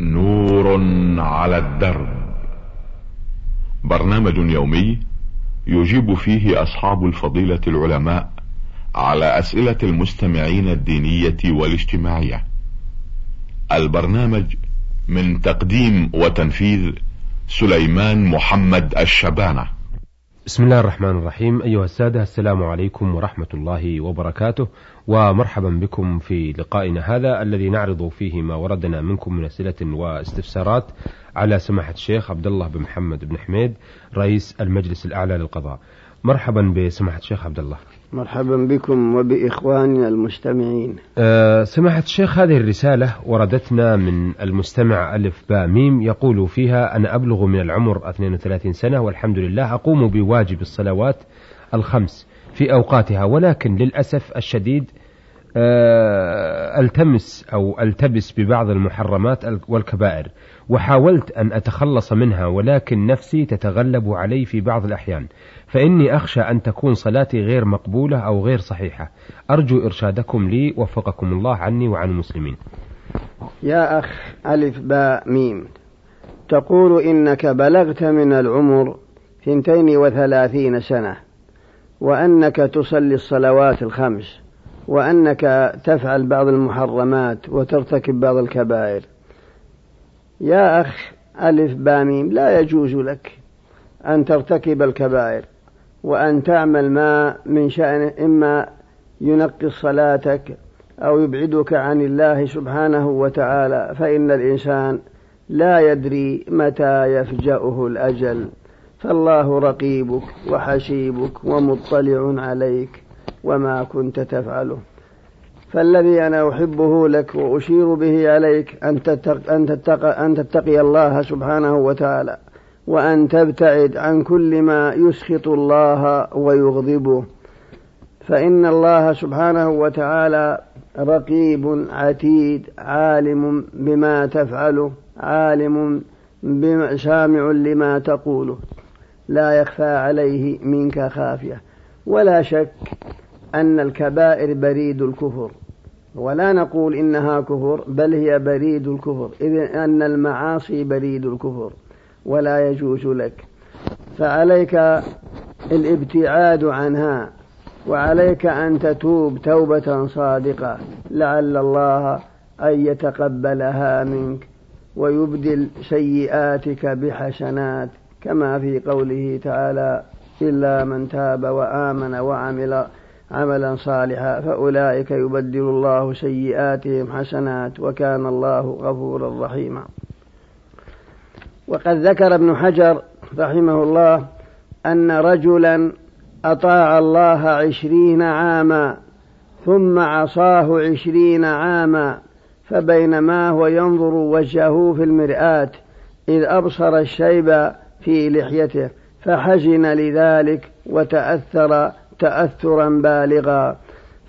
نور على الدرب. برنامج يومي يجيب فيه أصحاب الفضيلة العلماء على أسئلة المستمعين الدينية والاجتماعية. البرنامج من تقديم وتنفيذ سليمان محمد الشبانة. بسم الله الرحمن الرحيم. أيها السادة السلام عليكم ورحمة الله وبركاته. ومرحبا بكم في لقائنا هذا الذي نعرض فيه ما وردنا منكم من أسئلة واستفسارات على سماحة الشيخ عبد الله بن محمد بن حميد رئيس المجلس الأعلى للقضاء. مرحبا بسماحة الشيخ عبد الله. مرحبا بكم وبإخواننا المستمعين. أه سماحة الشيخ هذه الرسالة وردتنا من المستمع ألف باء ميم يقول فيها أنا أبلغ من العمر 32 سنة والحمد لله أقوم بواجب الصلوات الخمس في أوقاتها ولكن للأسف الشديد ألتمس أو ألتبس ببعض المحرمات والكبائر وحاولت أن أتخلص منها ولكن نفسي تتغلب علي في بعض الأحيان. فإني أخشى أن تكون صلاتي غير مقبولة أو غير صحيحة. أرجو إرشادكم لي وفقكم الله عني وعن المسلمين. يا أخ ألف باء ميم. تقول إنك بلغت من العمر ثنتين وثلاثين سنة وأنك تصلي الصلوات الخمس. وأنك تفعل بعض المحرمات وترتكب بعض الكبائر. يا أخ ألف باميم لا يجوز لك أن ترتكب الكبائر وأن تعمل ما من شأن إما ينقص صلاتك أو يبعدك عن الله سبحانه وتعالى فإن الإنسان لا يدري متى يفجأه الأجل. فالله رقيبك وحسيبك ومطلع عليك. وما كنت تفعله. فالذي أنا أحبه لك وأشير به عليك أن تتق أن تتقي, أن تتقي الله سبحانه وتعالى وأن تبتعد عن كل ما يسخط الله ويغضبه. فإن الله سبحانه وتعالى رقيب عتيد عالم بما تفعله عالم بما سامع لما تقوله. لا يخفى عليه منك خافية ولا شك أن الكبائر بريد الكفر. ولا نقول إنها كفر بل هي بريد الكفر. إذ أن المعاصي بريد الكفر ولا يجوز لك. فعليك الابتعاد عنها وعليك أن تتوب توبة صادقة لعل الله أن يتقبلها منك ويبدل سيئاتك بحسنات كما في قوله تعالى إلا من تاب وآمن وعمل عملا صالحا فأولئك يبدل الله سيئاتهم حسنات وكان الله غفورا رحيما. وقد ذكر ابن حجر رحمه الله أن رجلا أطاع الله عشرين عاما ثم عصاه عشرين عاما فبينما هو ينظر وجهه في المرآة إذ أبصر الشيب في لحيته فحزن لذلك وتأثر تأثرا بالغا.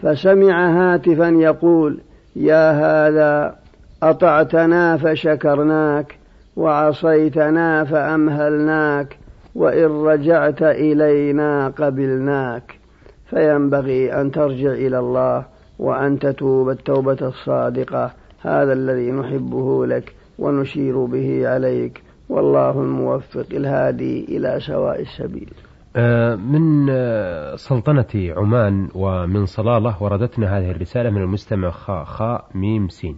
فسمع هاتفا يقول يا هذا أطعتنا فشكرناك وعصيتنا فأمهلناك وإن رجعت إلينا قبلناك. فينبغي أن ترجع إلى الله وأن تتوب التوبة الصادقة. هذا الذي نحبه لك ونشير به عليك. والله الموفق الهادي إلى سواء السبيل. من آه، سلطنة عمان ومن صلالة وردتنا هذه الرسالة من المستمع خاء خاء ميم سين.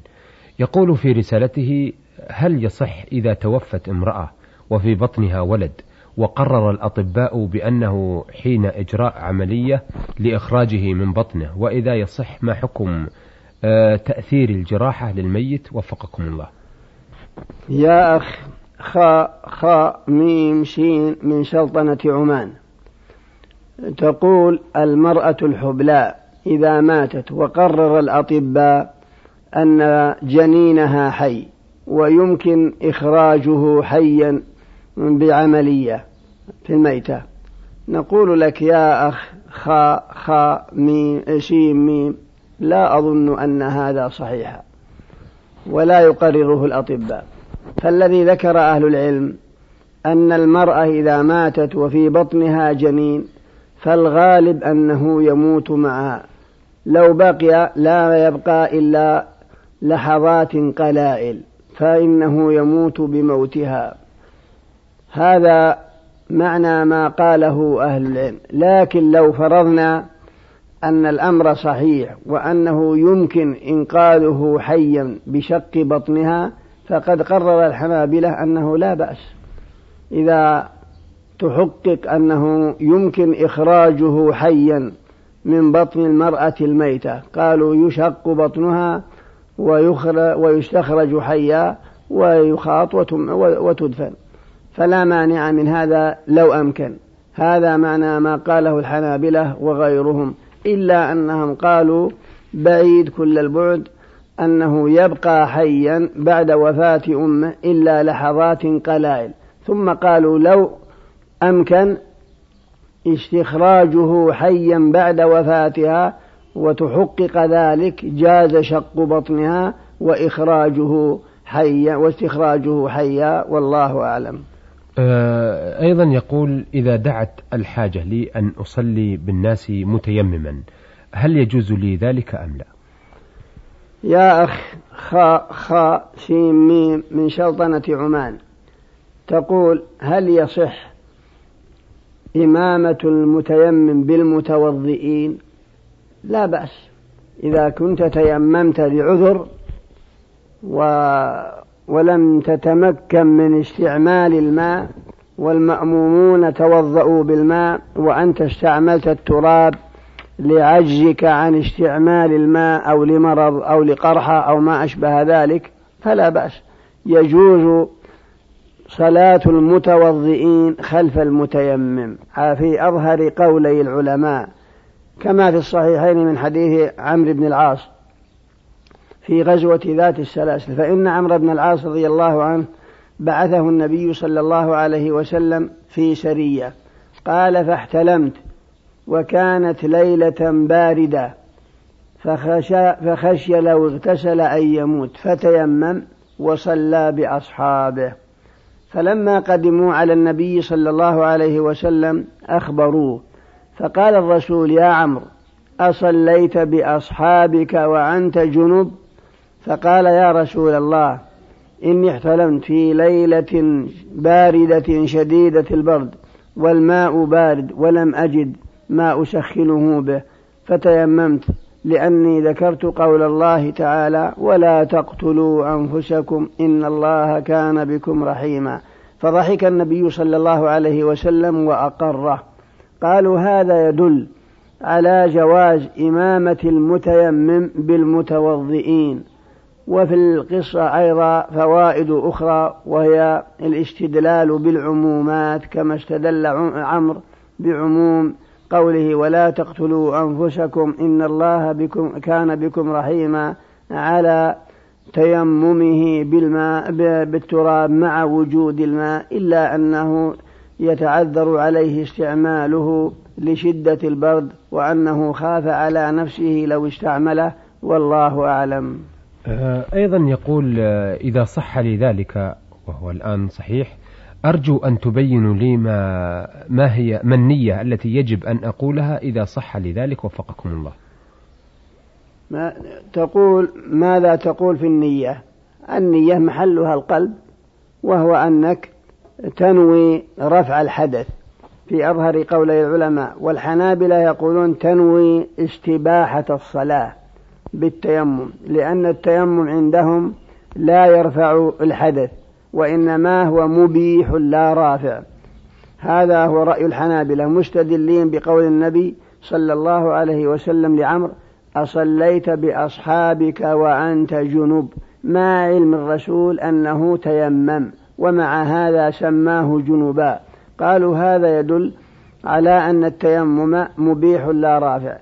يقول في رسالته هل يصح إذا توفت امرأة وفي بطنها ولد وقرر الأطباء بأنه حين إجراء عملية لإخراجه من بطنه؟ وإذا يصح ما حكم آه، تأثير الجراحة للميت؟ وفقكم الله. يا أخ خاء خاء ميم شين من سلطنة عمان. تقول المرأة الحبلاء إذا ماتت وقرر الأطباء أن جنينها حي ويمكن إخراجه حيا بعملية في الميتة. نقول لك يا أخ خاء خاء ميم شيم ميم لا أظن أن هذا صحيحا ولا يقرره الأطباء. فالذي ذكر أهل العلم أن المرأة إذا ماتت وفي بطنها جنين فالغالب أنه يموت معها لو بقي لا يبقى إلا لحظات قلائل فإنه يموت بموتها. هذا معنى ما قاله أهل العلم. لكن لو فرضنا أن الأمر صحيح وأنه يمكن إنقاذه حيا بشق بطنها فقد قرر الحنابلة أنه لا بأس. إذا تحقق أنه يمكن إخراجه حيا من بطن المرأة الميتة. قالوا يشق بطنها ويستخرج حيا ويخاط وتدفن. فلا مانع من هذا لو أمكن. هذا معنى ما قاله الحنابلة وغيرهم إلا أنهم قالوا بعيد كل البعد أنه يبقى حيا بعد وفاة أمه إلا لحظات قلائل. ثم قالوا لو أمكن استخراجه حيا بعد وفاتها وتحقق ذلك جاز شق بطنها وإخراجه حيا واستخراجه حيا والله أعلم. آه، أيضا يقول إذا دعت الحاجة لي أن أصلي بالناس متيمما هل يجوز لي ذلك أم لا؟ يا أخ خاء خاء سين ميم من شلطنة عمان تقول هل يصح إمامة المتيمم بالمتوضئين. لا بأس. إذا كنت تيممت لعذر و ولم تتمكن من استعمال الماء والمأمومون توضأوا بالماء وأنت استعملت التراب لعجزك عن استعمال الماء أو لمرض أو لقرحة أو ما أشبه ذلك فلا بأس. يجوز صلاة المتوضئين خلف المتيمم في أظهر قولي العلماء كما في الصحيحين من حديث عمرو بن العاص في غزوة ذات السلاسل فإن عمرو بن العاص رضي الله عنه بعثه النبي صلى الله عليه وسلم في سرية قال فاحتلمت وكانت ليلة باردة فخشى, فخشي لو اغتسل أن يموت فتيمم وصلى بأصحابه. فلما قدموا على النبي صلى الله عليه وسلم أخبروه فقال الرسول يا عمرو أصليت بأصحابك وأنت جنب؟ فقال يا رسول الله إني احتلمت في ليلة باردة شديدة البرد والماء بارد ولم أجد ما أسخنه به فتيممت لأني ذكرت قول الله تعالى ولا تقتلوا أنفسكم إن الله كان بكم رحيما فضحك النبي صلى الله عليه وسلم وأقره. قالوا هذا يدل على جواز إمامة المتيمم بالمتوضئين وفي القصة أيضا فوائد أخرى وهي الاستدلال بالعمومات كما استدل عمرو بعموم قوله ولا تقتلوا أنفسكم إن الله بكم كان بكم رحيما على تيممه بالماء بالتراب مع وجود الماء إلا أنه يتعذر عليه استعماله لشدة البرد وأنه خاف على نفسه لو استعمله والله أعلم. آه، أيضا يقول آه، إذا صح لي ذلك وهو الآن صحيح أرجو أن تبينوا لي ما, ما هي ما النية التي يجب أن أقولها إذا صح لي ذلك وفقكم الله. ما تقول ماذا تقول في النية؟ النية محلها القلب وهو أنك تنوي رفع الحدث. في أظهر قولي العلماء والحنابلة يقولون تنوي استباحة الصلاة بالتيمم لأن التيمم عندهم لا يرفع الحدث. وإنما هو مبيح لا رافع. هذا هو رأي الحنابلة مستدلين بقول النبي صلى الله عليه وسلم لعمر أصليت بأصحابك وأنت جنب. ما علم الرسول أنه تيمم ومع هذا سماه جنبا. قالوا هذا يدل على أن التيمم مبيح لا رافع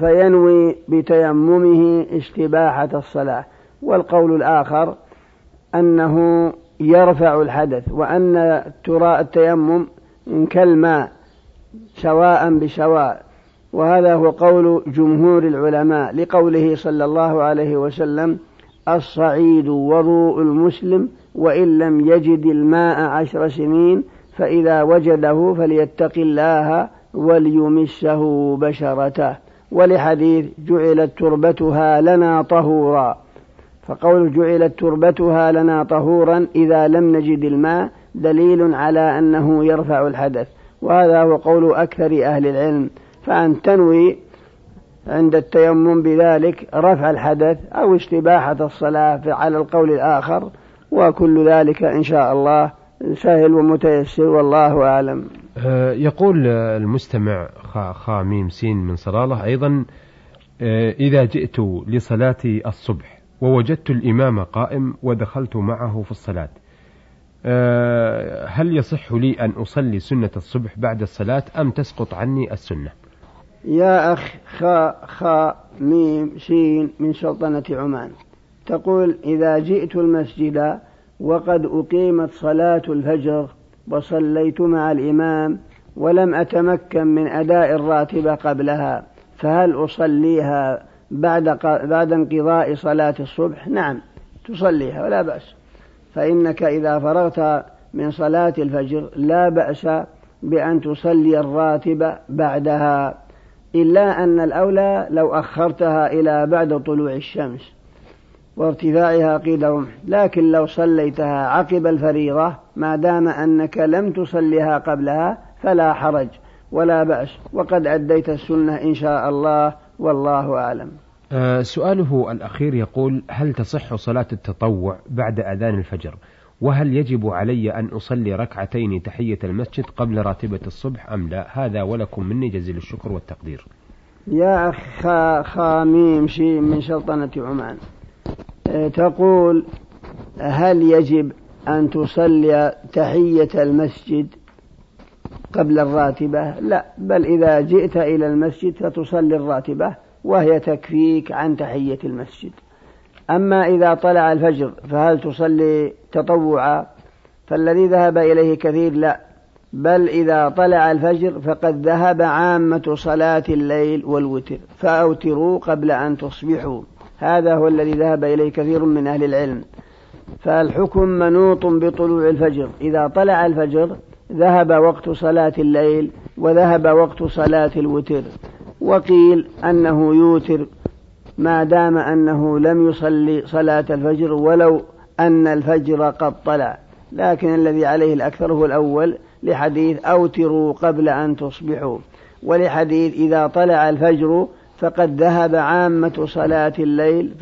فينوي بتيممه استباحة الصلاة. والقول الآخر أنه يرفع الحدث وأن ترى التيمم كالماء سواء بسواء وهذا هو قول جمهور العلماء لقوله صلى الله عليه وسلم الصعيد وضوء المسلم وإن لم يجد الماء عشر سنين فإذا وجده فليتق الله وليمسه بشرته. ولحديث جعلت تربتها لنا طهورا. فقول جعلت تربتها لنا طهورا إذا لم نجد الماء دليل على أنه يرفع الحدث. وهذا هو قول أكثر أهل العلم. فأن تنوي عند التيمم بذلك رفع الحدث أو استباحة الصلاة على القول الآخر وكل ذلك إن شاء الله سهل ومتيسر والله أعلم. آه، يقول المستمع خا ميم سين من صلالة أيضا آه، إذا جئت لصلاة الصبح ووجدت الإمام قائم ودخلت معه في الصلاة. آه، هل يصح لي أن أصلي سنة الصبح بعد الصلاة أم تسقط عني السنة؟ يا أخ خاء خاء ميم شين من سلطنة عمان. تقول إذا جئت المسجد وقد أقيمت صلاة الفجر وصليت مع الإمام ولم أتمكن من أداء الراتبة قبلها فهل أصليها بعد بعد انقضاء صلاة الصبح؟ نعم تصليها ولا بأس. فإنك إذا فرغت من صلاة الفجر لا بأس بأن تصلي الراتبة بعدها إلا أن الأولى لو أخرتها إلى بعد طلوع الشمس وارتفاعها قيل رمح. لكن لو صليتها عقب الفريضة ما دام أنك لم تصليها قبلها فلا حرج ولا بأس. وقد أديت السنة إن شاء الله. والله أعلم. أه سؤاله الأخير يقول هل تصح صلاة التطوع بعد أذان الفجر؟ وهل يجب علي أن أصلي ركعتين تحية المسجد قبل راتبة الصبح أم لا؟ هذا ولكم مني جزيل الشكر والتقدير. يا أخ خاميم شيء من سلطنة عمان أه، تقول هل يجب أن تصلي تحية المسجد قبل الراتبة لا بل إذا جئت إلى المسجد فتصلي الراتبة وهي تكفيك عن تحية المسجد. أما إذا طلع الفجر فهل تصلي تطوعا؟ فالذي ذهب إليه كثير لا بل إذا طلع الفجر فقد ذهب عامة صلاة الليل والوتر فأوتروا قبل أن تصبحوا. هذا هو الذي ذهب إليه كثير من أهل العلم. فالحكم منوط بطلوع الفجر. إذا طلع الفجر ذهب وقت صلاة الليل وذهب وقت صلاة الوتر. وقيل أنه يوتر ما دام أنه لم يصلي صلاة الفجر ولو أن الفجر قد طلع. لكن الذي عليه الأكثر هو الأول لحديث أوتروا قبل أن تصبحوا. ولحديث إذا طلع الفجر فقد ذهب عامة صلاة الليل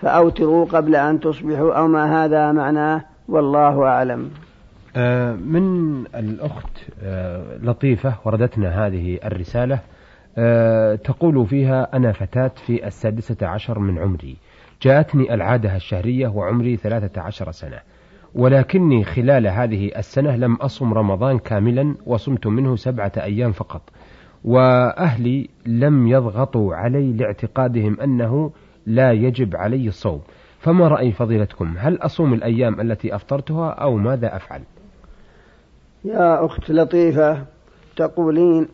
فأوتروا قبل أن تصبحوا. أو ما هذا معناه؟ والله أعلم. من الأخت آه، لطيفة وردتنا هذه الرسالة آه، تقول فيها أنا فتاة في السادسة عشر من عمري. جاءتني العادة الشهرية وعمري ثلاثة عشر سنة. ولكني خلال هذه السنة لم أصم رمضان كاملا وصمت منه سبعة أيام فقط. وأهلي لم يضغطوا علي لاعتقادهم أنه لا يجب علي الصوم. فما رأي فضيلتكم؟ هل أصوم الأيام التي أفطرتها أو ماذا أفعل؟ يا أخت لطيفة تقولين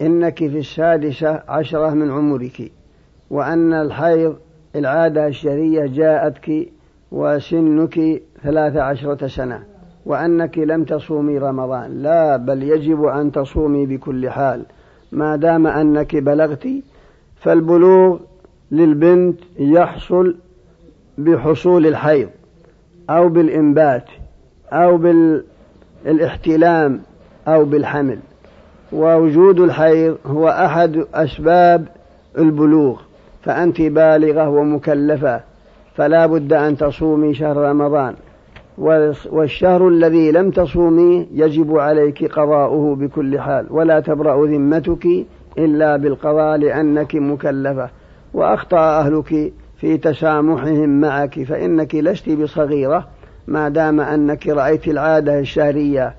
إنك في السادسة عشرة من عمرك وأن الحيض العادة الشهرية جاءتك وسنك ثلاث عشرة سنة وأنك لم تصومي رمضان. لا بل يجب أن تصومي بكل حال. ما دام أنك بلغت فالبلوغ للبنت يحصل بحصول الحيض أو بالإنبات أو بالاحتلام أو بالحمل. ووجود الحيض هو أحد أسباب البلوغ فأنت بالغة ومكلفة فلا بد أن تصومي شهر رمضان. والشهر الذي لم تصومي يجب عليك قضاؤه بكل حال ولا تبرأ ذمتك إلا بالقضاء لأنك مكلفة. وأخطأ أهلك في تسامحهم معك فإنك لست بصغيرة. ما دام أنك رأيت العادة الشهرية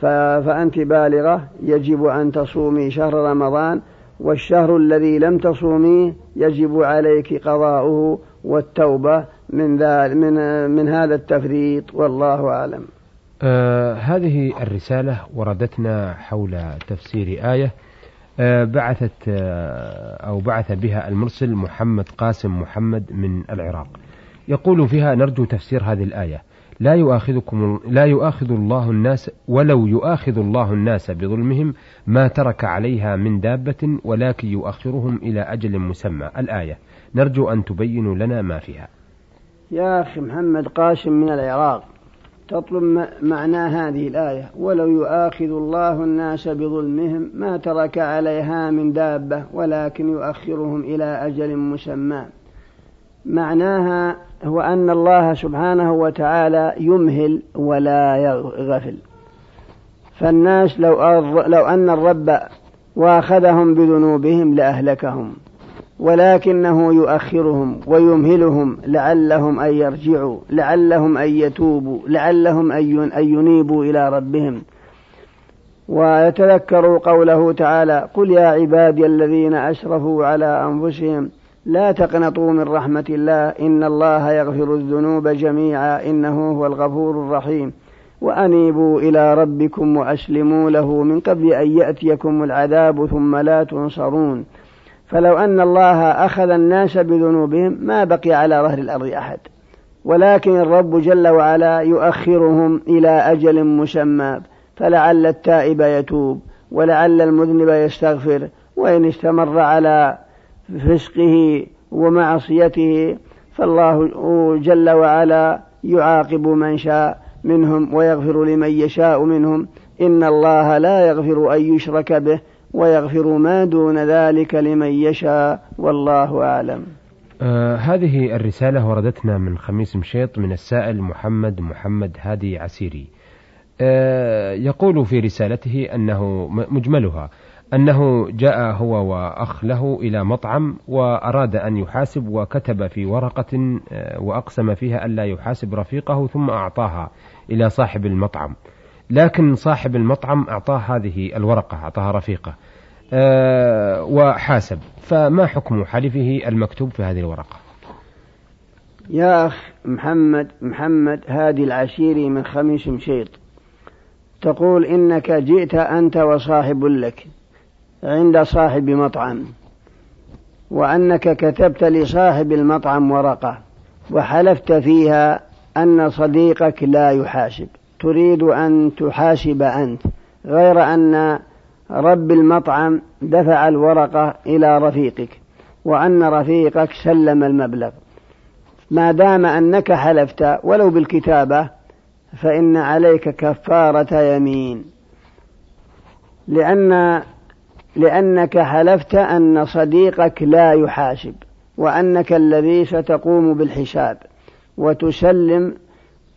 فأنت بالغة يجب أن تصومي شهر رمضان والشهر الذي لم تصوميه يجب عليك قضاؤه والتوبة من من من هذا التفريط والله أعلم. آه هذه الرسالة وردتنا حول تفسير آية آه بعثت آه أو بعث بها المرسل محمد قاسم محمد من العراق. يقول فيها نرجو تفسير هذه الآية. لا يؤاخذكم لا يؤاخذ الله الناس ولو يؤاخذ الله الناس بظلمهم ما ترك عليها من دابة ولكن يؤخرهم إلى أجل مسمى. الآية نرجو أن تبينوا لنا ما فيها. يا أخي محمد قاسم من العراق تطلب معنى هذه الآية. ولو يؤاخذ الله الناس بظلمهم ما ترك عليها من دابة ولكن يؤخرهم إلى أجل مسمى. معناها هو أن الله سبحانه وتعالى يمهل ولا يغفل. فالناس لو لو أن الرب واخذهم بذنوبهم لأهلكهم ولكنه يؤخرهم ويمهلهم لعلهم أن يرجعوا لعلهم أن يتوبوا لعلهم أن ينيبوا إلى ربهم. ويتذكروا قوله تعالى قل يا عبادي الذين أسرفوا على أنفسهم لا تقنطوا من رحمة الله. إن الله يغفر الذنوب جميعا. إنه هو الغفور الرحيم. وأنيبوا إلى ربكم وأسلموا له من قبل أن يأتيكم العذاب ثم لا تنصرون. فلو أن الله أخذ الناس بذنوبهم ما بقي على ظهر الأرض أحد. ولكن الرب جل وعلا يؤخرهم إلى أجل مسمى. فلعل التائب يتوب ولعل المذنب يستغفر. وإن استمر على فسقه ومعصيته فالله جل وعلا يعاقب من شاء منهم ويغفر لمن يشاء منهم. إن الله لا يغفر أن يشرك به ويغفر ما دون ذلك لمن يشاء والله أعلم. آه هذه الرسالة وردتنا من خميس مشيط من السائل محمد محمد هادي عسيري. آه يقول في رسالته أنه مجملها أنه جاء هو وأخ له إلى مطعم وأراد أن يحاسب وكتب في ورقة آه، وأقسم فيها ألا يحاسب رفيقه ثم أعطاها إلى صاحب المطعم. لكن صاحب المطعم أعطاه هذه الورقة أعطاها رفيقه أه وحاسب. فما حكم حلفه المكتوب في هذه الورقة؟ يا أخ محمد محمد هادي العشيري من خميس مشيط تقول إنك جئت أنت وصاحب لك. عند صاحب مطعم وأنك كتبت لصاحب المطعم ورقة وحلفت فيها أن صديقك لا يحاسب. تريد أن تحاسب أنت غير أن رب المطعم دفع الورقة إلى رفيقك وأن رفيقك سلم المبلغ. ما دام أنك حلفت ولو بالكتابة فإن عليك كفارة يمين. لأن لأنك حلفت أن صديقك لا يحاسب وأنك الذي ستقوم بالحساب وتسلم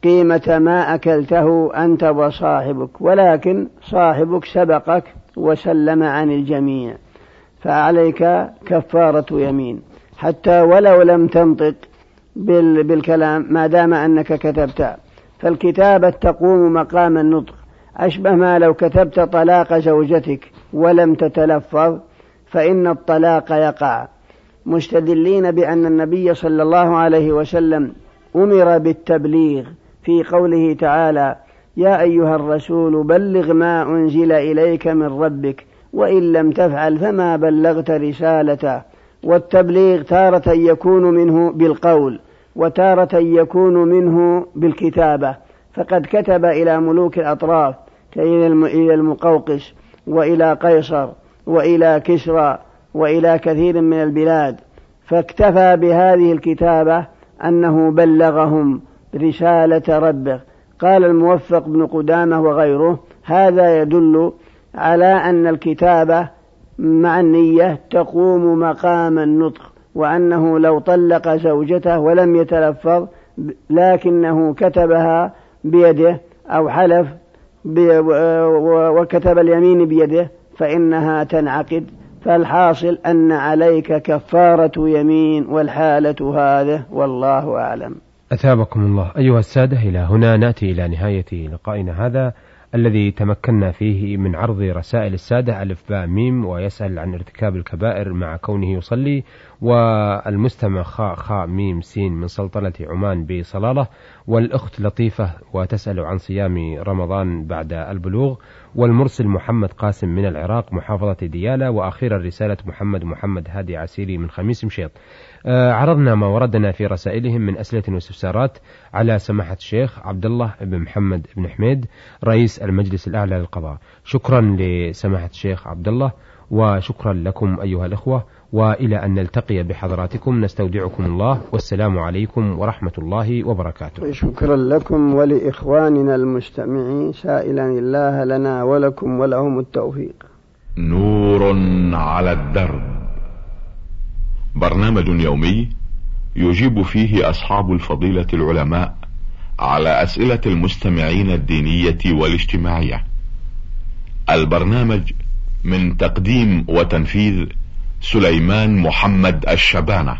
قيمة ما أكلته أنت وصاحبك ولكن صاحبك سبقك وسلم عن الجميع فعليك كفارة يمين. حتى ولو لم تنطق بالكلام ما دام أنك كتبت. فالكتابة تقوم مقام النطق. أشبه ما لو كتبت طلاق زوجتك ولم تتلفظ فإن الطلاق يقع. مستدلين بأن النبي صلى الله عليه وسلم أمر بالتبليغ في قوله تعالى يا أيها الرسول بلغ ما أنزل إليك من ربك وإن لم تفعل فما بلغت رسالته. والتبليغ تارة يكون منه بالقول وتارة يكون منه بالكتابة. فقد كتب إلى ملوك الأطراف كإلى المقوقس وإلى قيصر وإلى كسرى وإلى كثير من البلاد فاكتفى بهذه الكتابة أنه بلغهم رسالة ربه. قال الموفق بن قدامة وغيره هذا يدل على أن الكتابة مع النية تقوم مقام النطق وأنه لو طلق زوجته ولم يتلفظ لكنه كتبها بيده أو حلف وكتب اليمين بيده فإنها تنعقد فالحاصل أن عليك كفارة يمين والحالة هذه والله أعلم. أثابكم الله. أيها السادة إلى هنا نأتي إلى نهاية لقائنا هذا. الذي تمكنا فيه من عرض رسائل السادة ألف باء ميم ويسأل عن ارتكاب الكبائر مع كونه يصلي والمستمع خاء خاء ميم سين من سلطنة عمان بصلالة والأخت لطيفة وتسأل عن صيام رمضان بعد البلوغ والمرسل محمد قاسم من العراق محافظة ديالى وأخيرا رسالة محمد محمد هادي عسيري من خميس مشيط. عرضنا ما وردنا في رسائلهم من أسئلة واستفسارات على سماحة الشيخ عبد الله بن محمد بن حميد رئيس المجلس الأعلى للقضاء. شكرا لسماحة الشيخ عبد الله وشكرا لكم أيها الأخوة وإلى أن نلتقي بحضراتكم. نستودعكم الله والسلام عليكم ورحمة الله وبركاته. شكرا لكم ولإخواننا المستمعين. سائلا الله لنا ولكم ولهم التوفيق. نور على الدرب. برنامج يومي يجيب فيه أصحاب الفضيلة العلماء على أسئلة المستمعين الدينية والاجتماعية. البرنامج من تقديم وتنفيذ سليمان محمد الشبانة.